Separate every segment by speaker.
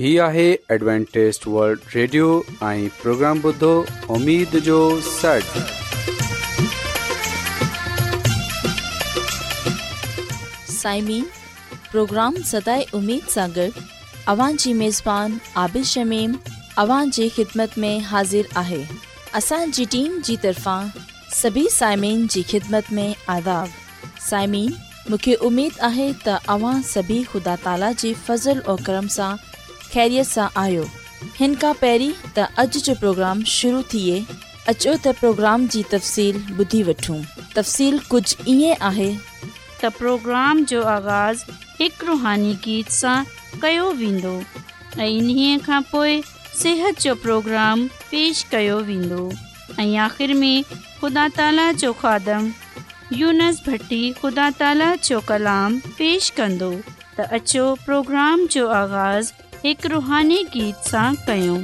Speaker 1: هي آهي Adventist world radio ۽ programme بدھو
Speaker 2: اميد جو سٽ سائمين پروگرام سداي اميد सागर اوان جي ميزبان عادل شميم اوان جي خدمت ۾ حاضر آهي اسان جي ٽيم جي طرفان سڀي سائمين جي خدمت ۾ آداب سائمين مونکي اميد آهي ته اوان سڀي خدا تالا جي فضل ۽ کرم سان ख़ैरियत सां आयो हिन खां पहिरीं त अॼु जो प्रोग्राम शुरू थिए अचो त प्रोग्राम जी तफ़सील ॿुधी वठूं तफ़सील कुझु ईअं आहे
Speaker 3: त प्रोग्राम जो आगाज़ हिकु रुहानी गीत सां कयो वेंदो ऐं इन्हीअ खां صحت جو जो प्रोग्राम पेश कयो वेंदो آخر आख़िरि में ख़ुदा جو जो खादम यूनस भट्टी ख़ुदा جو जो कलाम पेश कंदो اچو پروگرام प्रोग्राम जो आगाज़ एक रूहानी गीत से क्यों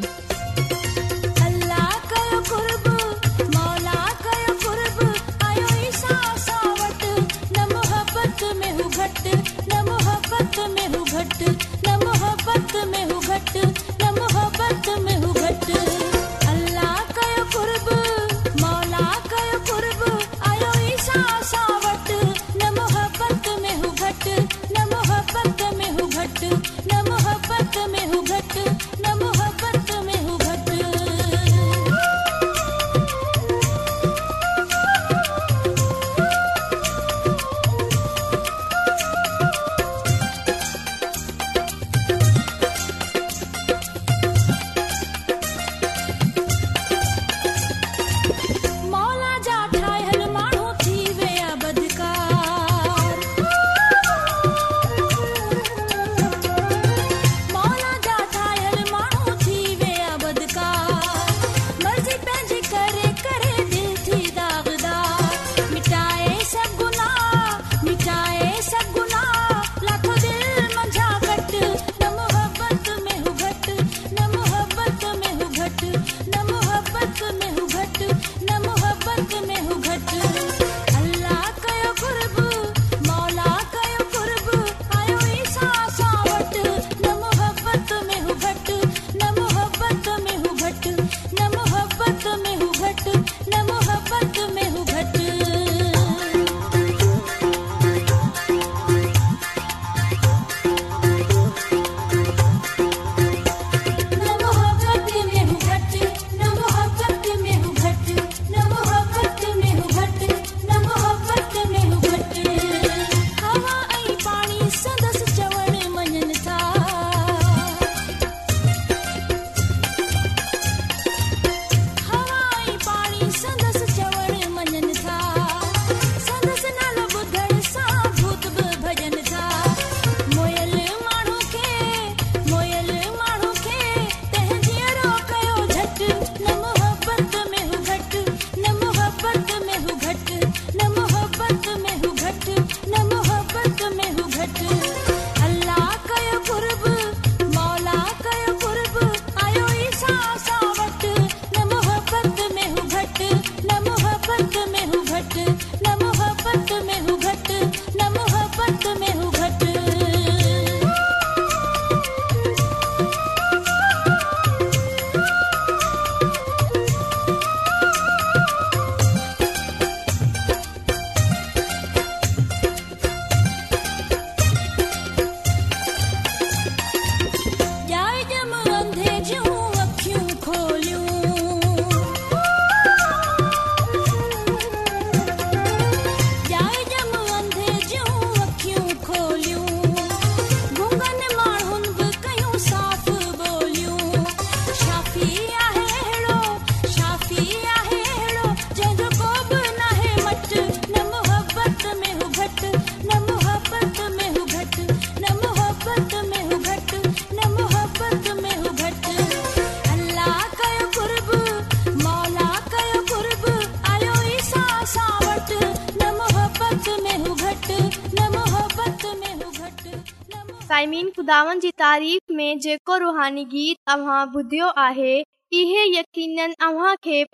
Speaker 4: साईमिन ख़ुदान जी तारीफ़ में जेको रुहानी गीत तव्हां ॿुधियो आहे इहो यकीन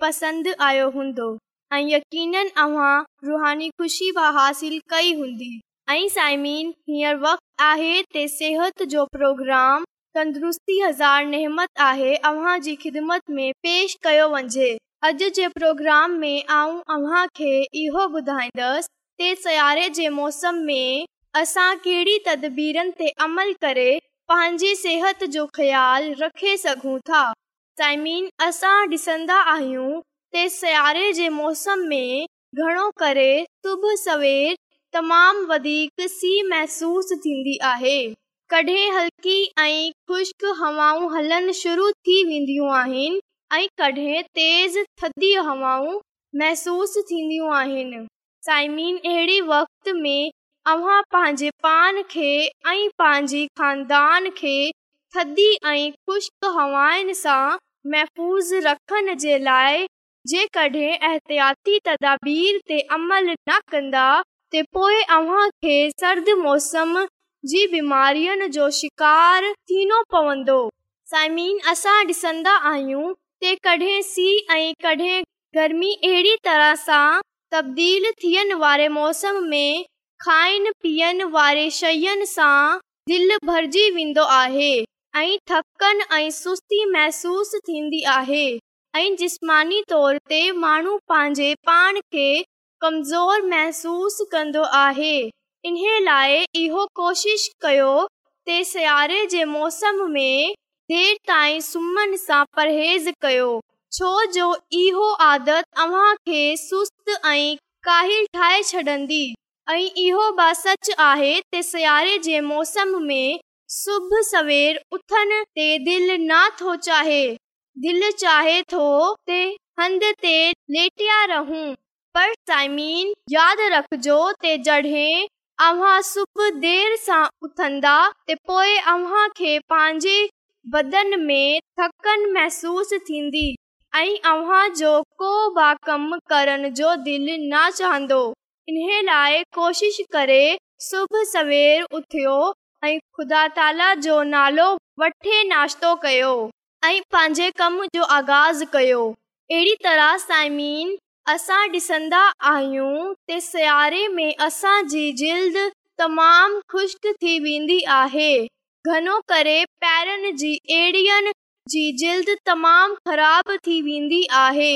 Speaker 4: पसंदि आयो हूंदो ऐं यकीन ख़ुशी बि हासिल कई हूंदी वक़्तु आहे त सिहत जो प्रोग्राम तंदुरुस्ती हज़ार नेमत आहे अव्हां जी ख़िदमत में पेश कयो वञे अॼु जे प्रोग्राम में इहो ॿुधाईंदसि जे मौसम में असां कहिड़ी तदबीरनि ते अमल करे पंहिंजी सिहत जो ख़्यालु रखे सघूं था साइमीन असां ॾिसंदा आहियूं त सीआरे जे मौसम में घणो करे सुबुह सवेर तमामु वधीक सीउ महसूसु थींदी आहे कॾहिं हल्की ऐं ख़ुश्क हवाऊं हलणु शुरू थी वेंदियूं आहिनि ऐं कॾहिं तेज़ थधी हवाऊं महसूसु थींदियूं आहिनि साइमीन अहिड़ी वक़्त में अवां पंहिंजे पान खे ऐं पंहिंजी खानदान खे थदी ऐं ख़ुश्क हवाउनि सां महफ़ूज़ रखण जे लाइ जेकॾहिं एहतियाती तदाबीर ते अमल न कंदा त पोइ अव्हांखे सर्दु मौसम जी बीमारियुनि जो शिकार थीणो पवंदो साइमीन असां ॾिसंदा आहियूं के कॾहिं सीउ ऐं कॾहिं गर्मी अहिड़ी तरह सां तबदील थियण वारे मौसम में खाइणु पीअण वारे शयुनि सां दिलि भरिजी वेंदो आहे ऐं थकनि ऐं सुस्ती महसूसु थींदी आहे ऐं जिस्मानी तौर ते माण्हू पंहिंजे पाण खे कमज़ोरु महसूसु कंदो आहे इन लाइ इहो कोशिश कयो त सिआरे जे मौसम में देरि ताईं सुम्हनि सां परहेज़ कयो छो जो इहो आदत अव्हां खे सुस्तु ऐं काहिल ठाहे ऐं इहो ब सच आहे त सीआरे जे मौसम में सुबुह सवेर उथण ते दिलि न थो चाहे दिलि चाहे थो हंधि ते लेटिया रहूं पर टाइम यादि रखजो जॾहिं सुबुह देरि सां उथंदा त पोइ अव्हां खे पंहिंजे बदनि में थकनि महसूस थींदी ऐं अव्हां जो को बि कमु करण जो दिलि न चहंदो इन लाइ कोशिशि करे सुबुह सवेर उथियो ऐं ख़ुदा ताला जो नालो वठे नाश्तो कयो ऐं पंहिंजे कम जो आगाज़ कयो अहिड़ी तरह साइमीन असां ॾिसंदा आहियूं त सिआरे में असांजी जिल्द तमामु ख़ुश्क थी वेंदी आहे घणो करे पैरनि जी एड़ीअ जी जल्द तमामु ख़राब थी वेंदी आहे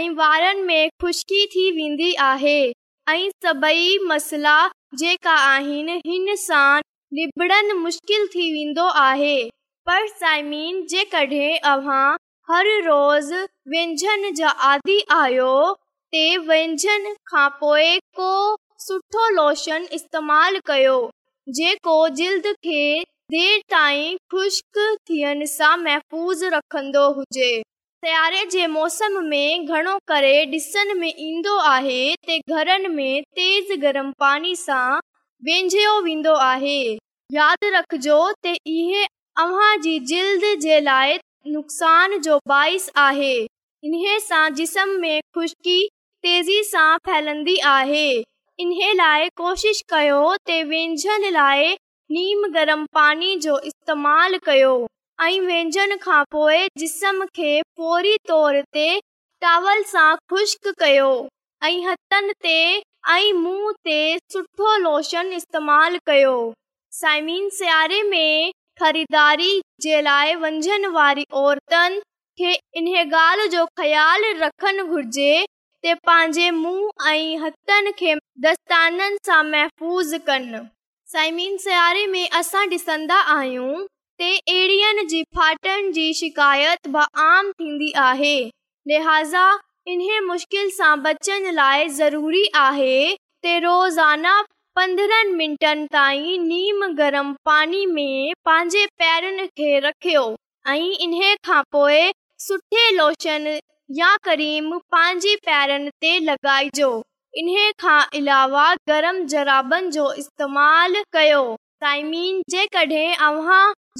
Speaker 4: ऐं वारनि में ख़ुश्की थी वेंदी आहे ऐं सभई मसइला जेका आहिनि हिन सां निबडन मुश्किल थी वेंदो आहे पर साइमीन जेकॾहिं अव्हां हर रोज़ व्यंजन जा आदि आहियो ते व्यंजन खां पोइ को सुठो लोशन इस्तेमालु कयो जेको जल्द खे देरि ताईं ख़ुश्क थियण सां महफ़ूज़ रखंदो हुजे सिआरे जे मौसम में घणो करे ॾिसण में ईंदो आहे त घरनि में तेज़ गरम पाणी सां विझियो वेंदो आहे यादि रखिजो त इहे अव्हां जी जल्द जे लाइ नुक़सान जो बाहिस आहे इन सां जिस्म में ख़ुश्की तेज़ी सां फैलंदी आहे इन लाइ कोशिशि कयो त व्यंझण लाइ नीम गरमु पाणी जो इस्तेमालु कयो ऐं व्यंजन खां पोइ जिस्म खे फोरी तौर ते टावल सां ख़ुश्क कयो ऐं हथनि ते ऐं मुंहुं ते सुठो लोशन इस्तेमालु कयो साइमीन सिआरे में ख़रीदारी जे लाइ वंझनि वारी औरतनि खे इन ॻाल्हि जो ख़्यालु रखणु घुर्जे ते पंहिंजे मुंहुं ऐं हथनि खे दस्ताननि सां महफ़ूज़ कनि साइमीन सिआरे में असां ॾिसंदा आहियूं ते एडियन जी फाटन जी शिकायत बि आम थींदी आहे लिहाज़ा इन्हे मुश्किल सां बचनि लाइ ज़रूरी आहे रोज़ाना पंद्रहनि मिंट रखियो ऐं इन्हे खां पोइ सुठे लोशन या क्रीम पंहिंजे पैरनि ते लॻाइजो इन खां अलावा गरम ज़राबनि जो इस्तेमाल कयो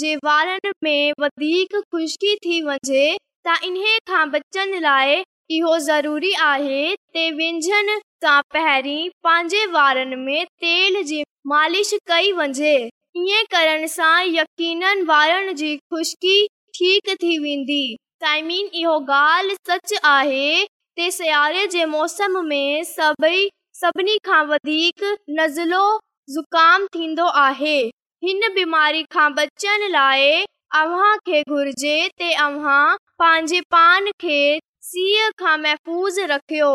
Speaker 4: जे वारनि में वधीक ख़ुशकी थी वञे त इन्हीअ खां बचनि लाइ इहो ज़रूरी आहे त व्यंझन सां पहिरीं पंहिंजे वारनि में तेल जी मालिश कई वञे ईअं करण सां यकीन वारनि जी ख़ुशकी ठीकु थी वेंदी तइमिन इहो ॻाल्हि सच आहे के सिआरे जे मौसम में सभई सभिनी खां वधीक नज़लो ज़ुखाम थींदो आहे हिन बीमारी खां बचण लाइ अव्हां खे घुर्जे ते अव्हां पंहिंजे पान खे सीअ खां महफ़ूज़ रखियो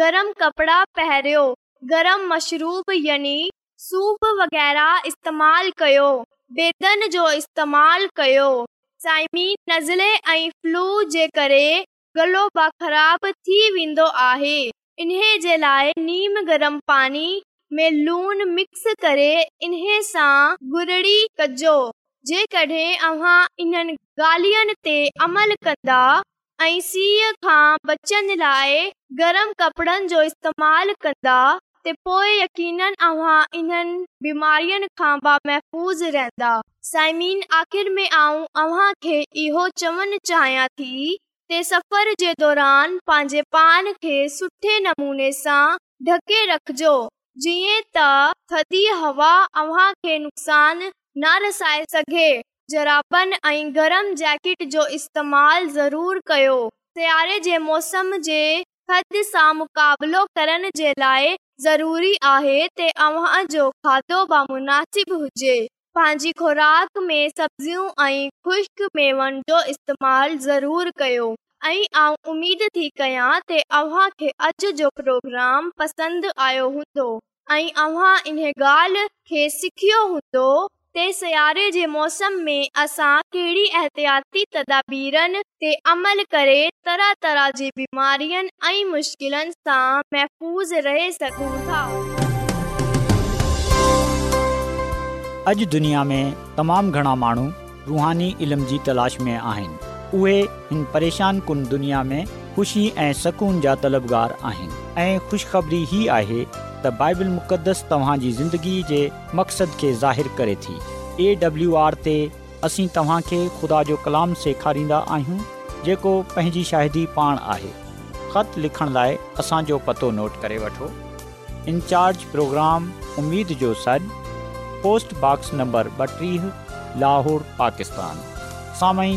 Speaker 4: गरम कपिड़ा पहिरियो गरम मशरूब यानी सूप वग़ैरह इस्तेमालु कयो बेदनि जो इस्तेमालु कयो साइमी नज़ले ऐं फ्लू जे करे गलोबा ख़राब थी वेंदो आहे इन जे लाइ नीम गरम पाणी મે લૂન મિક્સ કરે ઇને સા ગુરડી કજો જે કઢે આહા ઇનન ગાલિયાને તે अमल કંદા આઈસી ખા બચન લાય ગરમ કપડન જો ઇસ્તેમાલ કંદા તે પોય યકીનન આહા ઇનન બીમારીન ખા બા محفوظ રહેંદા સાયમીન આખિર મે આવ આહા કે ઇહો ચવન ચાહયા થી તે સફર જે દોરાન પાજે પાન કે સુઠ્ઠે નમૂને સા ઢકે રખજો जीअं त थदी हवा अव्हां खे नुक़सान न रसाए सघे ज़रापनि ऐं गरम जैकेट जो इस्तेमालु जरूर कयो सिआरे जे मौसम जे थधि सां मुक़ाबिलो करण जे लाइ ज़रूरी आहे ते अव्हां जो खाधो बामनासिबु हुजे पंहिंजी ख़ुराक में सब्जियूं ऐं ख़ुश्क मेवनि जो इस्तेमालु ज़रूरु कयो ऐं उमेद थी कयां तव्हांखे प्रोग्राम पसंदि आयो हूंदो ऐं ॻाल्हि खे सिखियो हूंदो ते सिआरे जे मौसम में असां कहिड़ी एहतियाती तदाबीरनि ते अमल करे तरह तरह जी बीमारियुनि ऐं मुश्किलनि सां महफ़ूज़ रहे सघूं था
Speaker 5: अॼु दुनिया में तमामु घणा माण्हू रुहानी इल्म जी तलाश में आहिनि उहे हिन परेशान कुन दुनिया में ख़ुशी ऐं सुकून जा तलबगार आहिनि ऐं ख़ुशख़बरी ई आहे त बाइबल मुक़दस तव्हांजी ज़िंदगी जे मक़सद खे ज़ाहिर करे थी ए डब्लू आर ते असीं तव्हांखे ख़ुदा जो कलाम सेखारींदा आहियूं जेको पंहिंजी शाहिदी पाण आहे ख़त लिखण लाइ असांजो पतो नोट करे वठो इन प्रोग्राम प्रोग्राम जो सॾु पोस्ट बॉक्स नंबर ॿटीह लाहौर पाकिस्तान
Speaker 6: सामई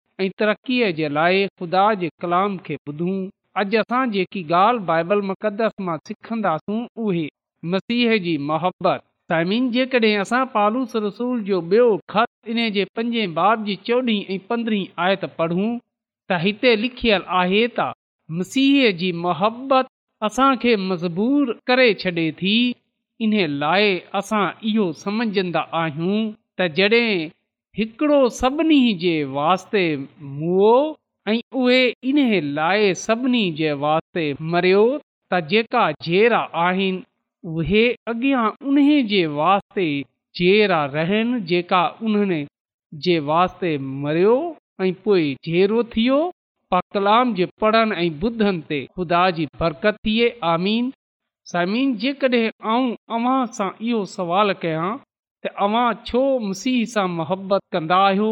Speaker 6: ऐं तरक़ीअ जे लाइ ख़ुदा जे कलाम खे ॿुधूं अॼु असां जेकी ॻाल्हि बाइबल मुसूं उहे मसीह जी मोहबत ऐं पंद्रहीं आयत पूं त हिते लिखियलु आहे त मसीह जी मोहबत असांखे मज़बूर करे छॾे थी इन लाइ असां इहो सम्झंदा आहियूं तॾहिं हिकिड़ो सभिनी जे वास्ते मुओ ऐं उहे इन लाइ सभिनी जे वास्ते मरियो त जेका आहिनि उहे अॻियां उन जे वास्ते रहनि जेका उन्हनि जे वास्ते मरियो ऐं पोइ थियो जे पढ़नि ऐं ॿुधनि ते ख़ुदा जी बरकत थिए आमीन समीन जेकॾहिं आऊं अव्हां सां इहो सवाल कयां तव्हां छो मसीह सां मोहबत कंदा आहियो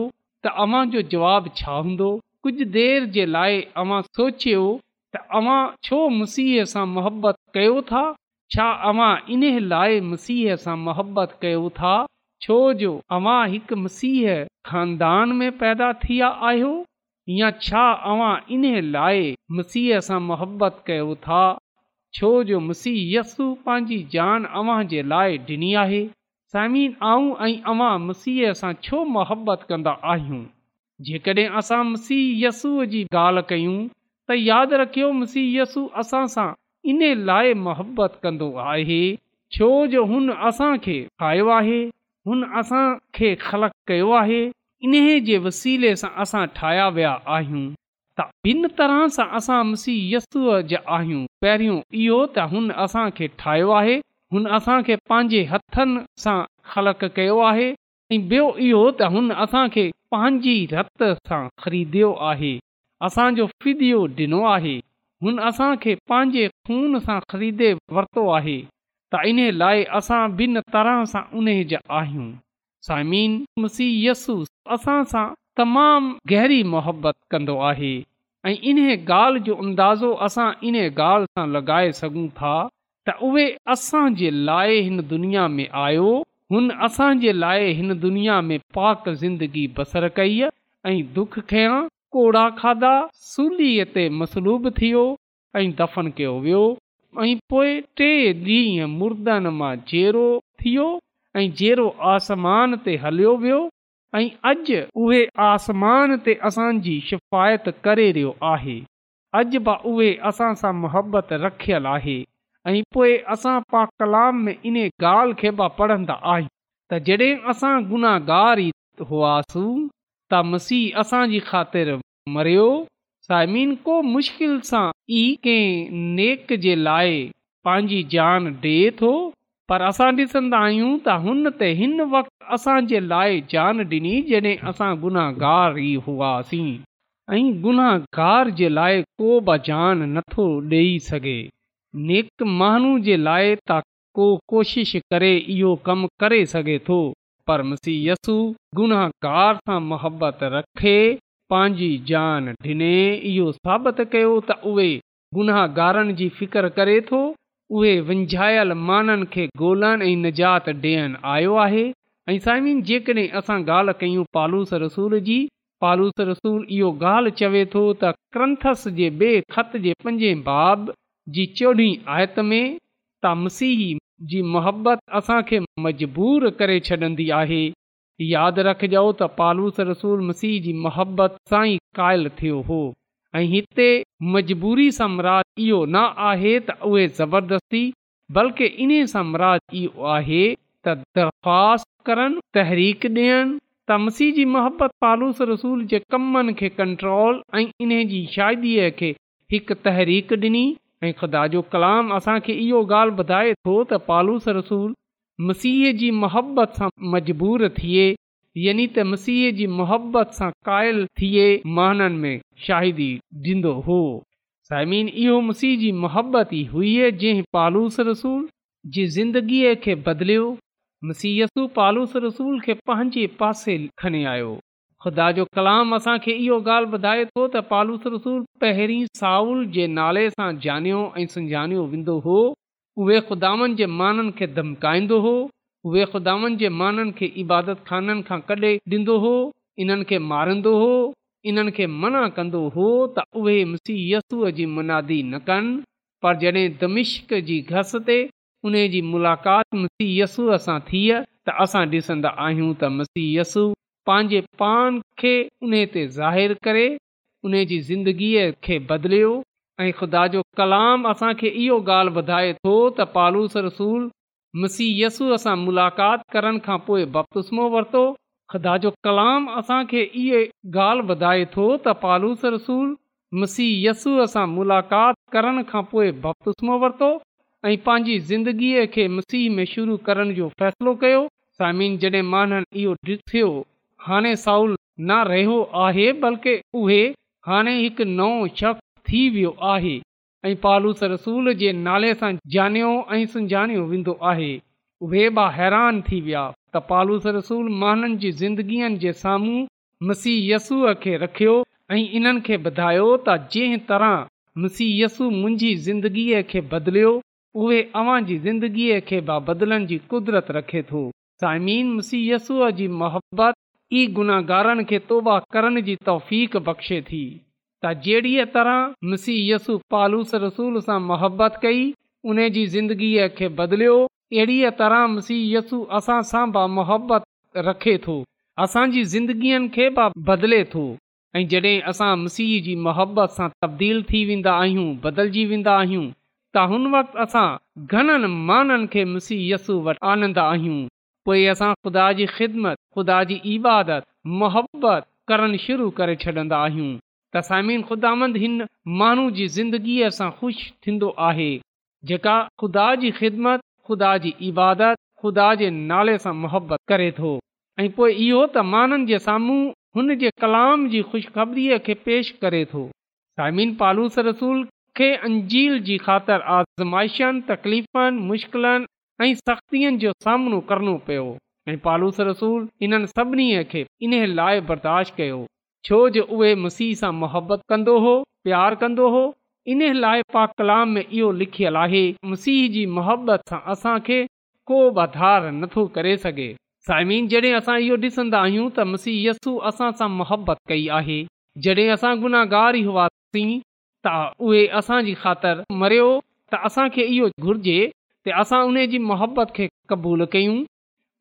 Speaker 6: त अव्हां जो जवाबु छा हूंदो कुझु देरि जे लाइ अवां सोचियो त अव्हां छो मुसीह सां मोहबत कयो था छा इन लाइ मसीह सां मोहबत कयो था छोजो अव्हां हिकु मसीह खानदान में पैदा थिया आहियो या छा इन लाइ मसीह सां मोहबत कयो था छो जो यस्सु पंहिंजी जान अव्हां जे लाइ ॾिनी आहे समीन आऊं ऐं अमा मसीह सां छो मोहबत कंदा आहियूं जेकॾहिं असां मसीह यस्सूअ जी ॻाल्हि कयूं त यादि रखियो मसीह यसू असां सां इन लाइ मोहबत कंदो आहे छो जो हुन असांखे ठाहियो आहे हुन असांखे ख़लक कयो आहे इन जे वसीले सां असां ठाहिया विया आहियूं त ॿिन तरह सां असां मसीह यस्सूअ जा आहियूं पहिरियों इहो त हुन असांखे ठाहियो आहे हुन असां खे पंहिंजे हथनि सां ख़लक कयो आहे ऐं ॿियो इहो त हुन असांखे पंहिंजी रत सां ख़रीदियो आहे असांजो फिदियो ॾिनो आहे हुन असांखे पंहिंजे खून सां ख़रीदे वरितो आहे त इन लाइ असां ॿिन तरह सां उन जा आहियूं साइमीन मुसीयसूस असां सां तमामु गहरी मुहबत कंदो आहे ऐं इन ॻाल्हि जो अंदाज़ो असां इन ॻाल्हि सां लॻाए सघूं था त उहे असांजे लाइ हिन दुनिया में आयो हुन असांजे लाइ हिन दुनिया में पाक ज़िंदगी बसर कई ऐं दुख खयां कोड़ा खाधा सूलीअ ते मसलूब थियो ऐं दफ़न कयो वियो ऐं पोएं टे ॾींहं मुर्दनि मां जेरो थियो ऐं जहिड़ो आसमान ते हलियो वियो ऐं अॼु उहे आसमान ते असांजी शिफ़ायत करे रहियो आहे अॼु बि उहे असां सां मुहबत रखियल आहे ऐं पोइ असां पा कलाम में इन ॻाल्हि खे बि पढ़ंदा आहियूं त जॾहिं असां गुनाहगार ई हुआसीं त मसीह असांजी ख़ातिर मरियो साइमिन को मुश्किल सां ई कंहिं नेक जे लाइ पंहिंजी जान ॾे थो पर असां ॾिसंदा आहियूं त हुन ते हिन वक़्तु असांजे लाइ जान ॾिनी जॾहिं असां गुनाहगार ई हुआसीं ऐं गुनाहगार जे लाइ को बि जान नथो ॾेई सघे नेक माण्हू जे लाइ ता कोशिश करे इहो कमु करे सघे थो पर मसीयसू गुनहगार सां मुहबत रखे पंहिंजी जान ॾिने इहो साबित कयो त उहे गुनहगारनि जी फिकर करे थो उहे वंझायल माननि खे ॻोल्हण ऐं निजात ॾियनि आयो आहे ऐं साइम जेकॾहिं असां ॻाल्हि कयूं पालूस रसूल जी पालूस रसूल इहो ॻाल्हि चवे थो त क्रंथस जे ॿिए खत जे पंजे बाब जी चोॾहीं आयत में त मसीह जी मोहबत असांखे मजबूर करे छॾंदी आहे यादि रखजो त पालूस रसूल मसीह जी मोहबत सां ई क़ाइल थियो हो ऐं हिते मजबूरी सम्राज इहो न आहे त उहे ज़बरदस्ती बल्कि इन सम्राज इहो आहे त दरख़्वास्त करनि तहरीक ॾियनि त मसीह जी मोहबत पालूस रसूल जे कमनि खे कंट्रोल ऐं इन जी शादीअ खे हिकु तहरीक ॾिनी ऐं खुदा जो कलाम असांखे इहो ॻाल्हि ॿुधाए थो त पालूस रसूल मसीह जी मोहबत सां मजबूर थिए यानि त मसीह जी मोहबत सां क़ाइल थिए महाननि में शाहिदी ॾींदो हो साइमिन इहो मसीह जी मोहबत ई हुई जंहिं पालूस रसूल जी ज़िंदगीअ खे बदलियो मसीहसु पालूस रसूल खे पंहिंजे पासे खणी आयो ख़ुदा जो कलाम असांखे इहो ॻाल्हि ॿुधाए थो त पालूस रसूल पहिरीं साउल जे नाले सां ॼाणियो ऐं सुञाणियो वेंदो हो उहे ख़ुदावनि जे माननि खे धमकाईंदो हो उहे ख़ुदावनि जे माननि खे इबादत खाननि खां कॾहिं ॾींदो हो इन्हनि खे मारींदो हो इन्हनि खे मना कंदो हो त उहे मुसीयसूअ जी मुनादी न कनि पर जॾहिं दमिश्क जी घस ते उन जी मुलाक़ातूअ सां थी त असां ॾिसंदा आहियूं त पंहिंजे पान खे उन ते ज़ाहिरु करे उन जी ज़िंदगीअ खे बदिलियो ऐं ख़ुदा जो कलाम असांखे इहो ॻाल्हि ॿुधाए थो त पालूस रसूल मसीहयसूअ सां मुलाक़ात करण खां पोइ बपतूसमो वरितो ख़ुदा जो कलाम असांखे इहो ॻाल्हि ॿुधाए थो त पालूस रसूल मसीहयसूअ सां मुलाक़ात करण खां पोइ बपतूसमो वरितो ऐं पंहिंजी ज़िंदगीअ खे मसीह में शुरू करण जो फ़ैसिलो कयो सामिन जॾहिं माननि इहो ॾिसियो हाणे साउल न रहियो आहे बल्कि उहे हाणे हिकु नओ शख्स थी वियो आहे ऐं रसूल जे नाले सां ॼाणियो ऐं सुञाणियो वेंदो आहे उहे बि हैरान थी विया त रसूल माननि जी ज़िंदगीअ जे साम्हूं मुसीहसूअ खे रखियो ऐं इन्हनि खे ॿुधायो त जे तरह मुसीयस मुंहिंजी ज़िंदगीअ खे बदिलियो उहेगीअ खे बदिलण जी रखे थो साइमीन मुसीयसूअ जी मोहबत ई गुनागारनि खे तौबा करण जी तौफ़ बख़्शे थी त जहिड़ीअ तरह मिसी यस्सु पालूस रसूल सां मुहबत कई उन जी ज़िंदगीअ खे बदिलियो अहिड़ीअ तरह मिसी यसु असां सां बि मोहबत रखे थो असांजी ज़िंदगीअ खे बि बदिले थो ऐं जॾहिं असां मीसीह जी मुहबत सां तब्दील थी वेंदा आहियूं बदिलिजी वेंदा आहियूं त हुन वक़्तु असां घणनि माननि खे मुसीहय यस्सु वटि आनंदा आहियूं पोइ असां ख़ुदा जी ख़िदमत ख़ुदा जी इबादत मोहबत करणु शुरू करे छॾींदा आहियूं त साइम ख़ुदा हिन माण्हू जी ज़िंदगीअ सां ख़ुशि थींदो आहे जेका ख़ुदा जी ख़िदमत ख़ुदा जी इबादत ख़ुदा जे नाले सां मुहबत करे थो ऐं पोइ इहो त माननि जे साम्हूं हुन जे कलाम जी ख़ुशख़बरीअ खे पेश करे थो साइमिन पालूस रसूल खे अंजील जी ख़ातिर आज़माइशनि तकलीफ़नि मुश्किलनि ऐं सख़्तियुनि जो सामनो करणो पियो ऐं पालूस रसूल हिननि सभिनी खे इन लाइ बर्दाश्त कयो छो जो उहे मुसीह सां मुहबत कंदो हो प्यारु कंदो हो इन लाइ पा कलाम में इहो लिखियलु आहे मुसीह जी मुहबत सां असांखे को बि धार नथो करे सघे साइमीन जॾहिं असां इहो ॾिसंदा आहियूं त मसीह यस्सू असां सां मुहबत कई आहे जॾहिं असां गुनाहगार ई हुआसीं त उहे असांजी ख़ातिर मरियो त असांखे इहो घुर्जे त असां उन जी मोहबत खे क़बूलु कयूं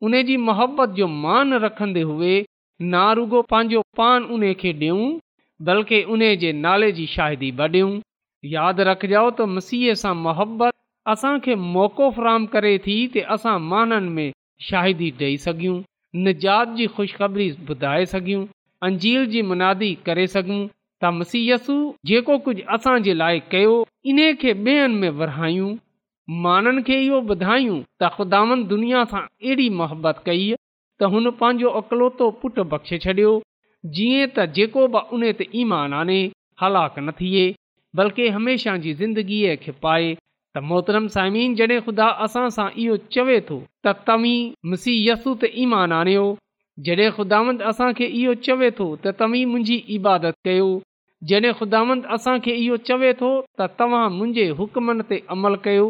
Speaker 6: उन जी मोहबत जो मान रखंदे हुए ना रुगो पंहिंजो पान उन खे ॾियूं बल्कि उन जे नाले जी शाहिदी बि ॾियूं यादि रखिजो त मसीह सां मोहबत असांखे मौक़ो फरहम करे थी त असां माननि में शाहिदी ॾेई सघियूं निजात जी ख़ुशख़बरी ॿुधाए सघियूं अंजील जी मुनादी करे मसीहस जेको कुझु असां जे लाइ कयो इन खे ॿेअनि में विरहायूं मांनि खे इहो ॿुधायूं त ख़ुदांद दुनिया सां अहिड़ी मोहबत कई त हुन पंहिंजो अकलोतो पुटु बख़्शे छॾियो जीअं त जेको बि उन ते ईमान आने हलाक न थिए बल्कि हमेशह जी ज़िंदगीअ खे पाए त मोहतरम साईमीन जॾहिं ख़ुदा असां सां इहो चवे थो त तव्हीं मुसीयसु त ईमान आनियो जॾहिं ख़ुदांद असांखे इहो चवे थो त तव्हीं मुंहिंजी इबादत कयो जॾहिं ख़ुदांद असांखे इहो चवे थो त तव्हां मुंहिंजे हुकमनि ते अमल कयो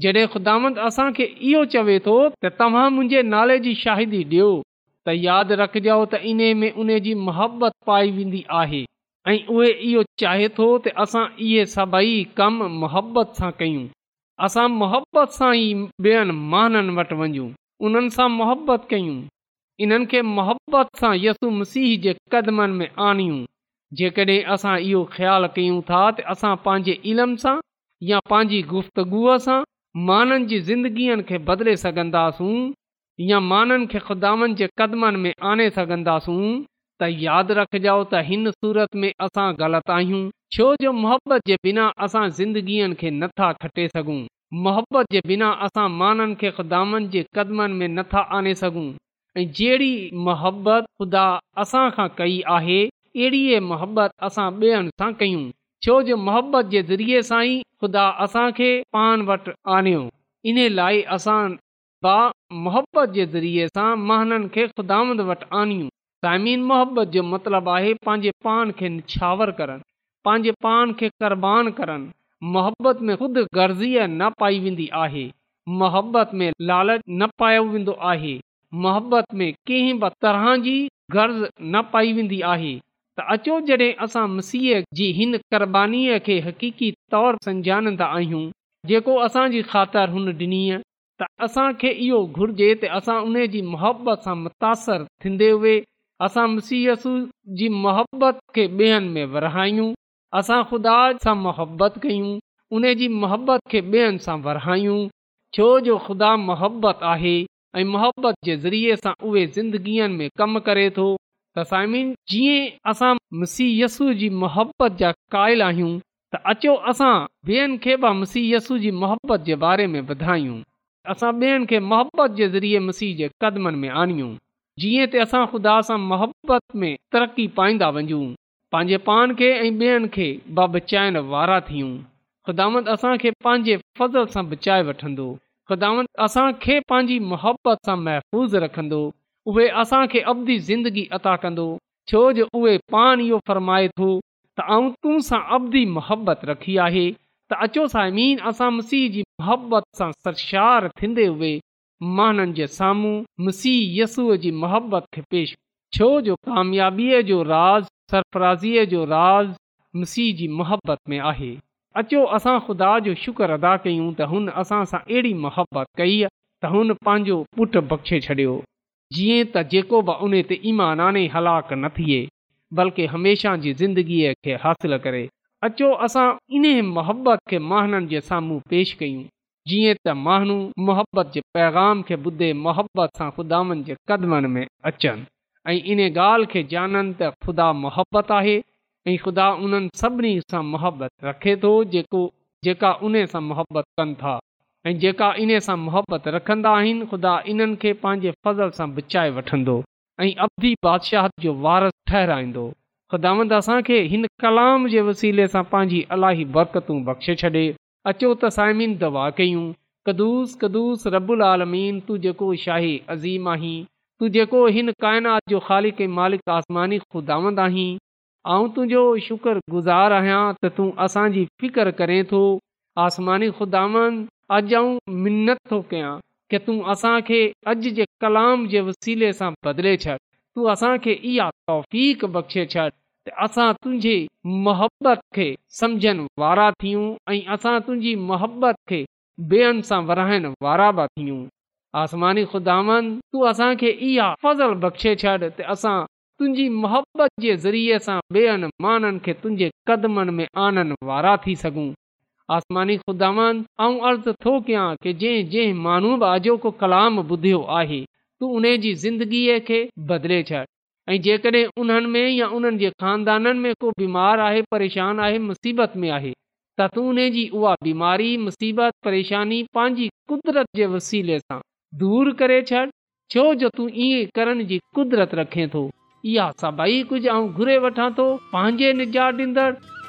Speaker 6: जॾहिं ख़ुदांद असांखे इहो चवे थो त तव्हां मुंहिंजे नाले जी शाहिदी ॾियो त यादि जाओ त इन में उन जी मोहबत पाई वेंदी आहे ऐं उहे इहो चाहे थो त असां इहे सभई कम मुबत सां कयूं असां मोहबत सां ई ॿियनि माननि वटि वञूं उन्हनि सां मुहबत कयूं इन्हनि खे सां यसु मसीह जे क़दमनि में आणियूं जेकॾहिं असां इहो ख़्यालु कयूं था त असां पंहिंजे इल्म सां या पंहिंजी गुफ़्तगुअ सां माननि जी ज़िंदगीअ खे बदिले सघंदासूं या माननि खे ख़ुदानि जे क़दमनि में आने सघंदासूं त यादि रखजो त हिन सूरत में असां ग़लति आहियूं छो जो मोहबत जे बिना असां ज़िंदगीअ खे नथा खटे सघूं मोहबत जे बिना असां माननि खे ख़ुदानि जे क़दमनि में नथा आने सघूं ऐं जहिड़ी मोहबत ख़ुदा असां खां कई आहे अहिड़ी मोहबत असां ॿियनि सां कयूं छो जो मोहबत जे ज़रिए सां ई ख़ुदा असांखे पाण वटि आणियो इन लाइ असां मोहबत जे ज़रिए सां महननि खे ख़ुदांद वटि आणियूं ज़मीन मोहबत जो मतिलबु आहे पंहिंजे पाण खे निछावर करनि पंहिंजे पाण खे कुर्बान करनि मोहबत में ख़ुदि गर्ज़ीअ न पाई वेंदी आहे मोहबत में लालच न पायो वेंदो आहे मोहबत में कंहिं बि तरह जी गर्ज़ न पाई वेंदी आहे त अचो जॾहिं असां मसीह जी हिन क़ुरबानीअ खे हक़ीक़ी तौर सम्झाणंदा आहियूं जेको असांजी ख़ातिर हुन ॾिनी त असांखे इहो घुर्जे त असां उन जी محبت सां मुतासिर थींदे उहे असां مسیح जी محبت खे ॿियनि में विरायूं असां ख़ुदा सां मोहबत कयूं उन जी मोहबत खे ॿियनि सां छो जो ख़ुदा मोहबत आहे ऐं मोहबत जे ज़रिये सां उहे ज़िंदगीअ में कमु करे थो त साइमी जीअं असां मुसीहसू जी मोहबत जा क़ाइल आहियूं त अचो असां ॿियनि खे बि मुसीहय जी मुहबत जे बारे में ॿुधायूं असां ॿियनि खे मोहबत जे ज़रिए मुसीह जे क़दमनि में आणियूं जीअं त असां ख़ुदा सां मुहबत में तरक़ी पाईंदा वञूं पंहिंजे पान खे ऐं ॿियनि खे बचाइण वारा थियूं ख़ुदामंद असांखे पंहिंजे फज़ल सां बचाए वठंदो ख़ुदामंत असांखे पंहिंजी मुहबत सां महफ़ूज़ रखंदो उहे असांखे अवधी ज़िंदगी अता कंदो छो जो उहे पाण इहो फरमाए थो त औतूं सां अवधि मुहबत रखी आहे त अचो सायमीन असां मसीह जी मोहबत सां सरशार थींदे हुए माण्हुनि जे साम्हूं मसीह यस्सूअ जी मुहबत खे पेश छो जो कामयाबीअ जो राज़ सरफराज़ीअ जो राज़ मसीह जी मोहबत में आहे अचो असां ख़ुदा जो शुक्र अदा कयूं त हुन असां सां अहिड़ी मोहबत कई त हुन पंहिंजो पुटु बख़्शे छॾियो जीअं त जेको बि उन ते ईमाने हलाकु न थिए बल्कि हमेशह जी ज़िंदगीअ खे हासिलु करे अचो असां इन मोहबत खे माण्हुनि जे साम्हूं पेश कयूं जीअं त माण्हू मोहबत जे पैगाम खे ॿुधे मोहबत सां ख़ुदानि जे क़दमनि में अचनि ऐं इन ॻाल्हि खे ॼाणनि त ख़ुदा मोहबत आहे ऐं ख़ुदा उन्हनि सभिनी सां मोहबत रखे थो जेको जेका उन सां मुहबत कनि था ऐं जेका इन सां मुहबत रखंदा आहिनि ख़ुदा इन्हनि खे पंहिंजे फज़ल सां बचाए वठंदो ऐं अभी बादशाह जो वारस ठहराईंदो ख़ुदावंद असांखे हिन कलाम जे वसीले सां पंहिंजी अलाही बरकतूं बख़्शे छॾे अचो त साइमीन दवा कयूं कदुस कदुस रबुल आलमीन तूं जेको शाही अज़ीम आहीं तूं जेको हिन काइनात जो ख़ालिक मालिक आसमानी ख़ुदावंद आहीं तुंहिंजो शुक्रगुज़ारु आहियां त तूं असांजी फ़िकर करें थो आसमानी ख़ुदावंद अॼु आऊं मिंत थो कयां के तूं असांखे अॼु जे कलाम जे वसीले सां बदिले छॾ तूं असांखे इहा तौफ़ बख़्शे छॾ त असां तुंहिंजी मोहबत खे समुझनि वारा थियूं ऐं असां तुंहिंजी मोहबत खे ॿेअनि सां विरहाइण वारा बि थियूं आसमानी ख़ुदानि तूं असांखे इहा फज़ल बख़्शे छॾ त असां तुंहिंजी मोहबत जे ज़रिए सां ॿेअनि माननि खे तुंहिंजे कदमनि में आणण वारा थी सघूं समानी ख़ुदा अर्ज़ थो कयां कलाम ॿुधियो आहे तूं उन जी ज़िंदगीअ खे बदिले छॾ ऐं जेकॾहिं आहे परेशान आहे त तूं उन जी उहा बीमारी मुसीबत परेशानी पंहिंजी कुदरत जे वसीले सां दूर करे छॾ छो जो तूं ईअं करण जी कुदरत रखे थो इहा सभई कुझु वठां थो पंहिंजे निजात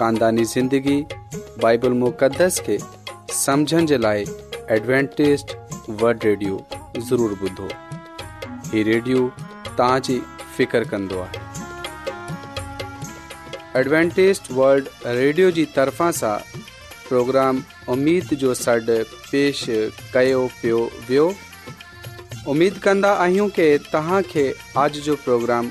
Speaker 1: कानदानी ज़िंदगी बाइबल مقدس खे सम्झण जे लाइ एडवेंटेज वल्ड रेडियो ज़रूरु ॿुधो हीउ रेडियो तव्हांजी फ़िकिर कंदो आहे एडवेंटेज़ वल्ड रेडियो जी तरफ़ां सां प्रोग्राम उमीद जो सॾु पेश कयो पियो वियो उमेद कंदा आहियूं की तव्हां खे अॼ जो प्रोग्राम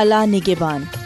Speaker 2: अला निगेबान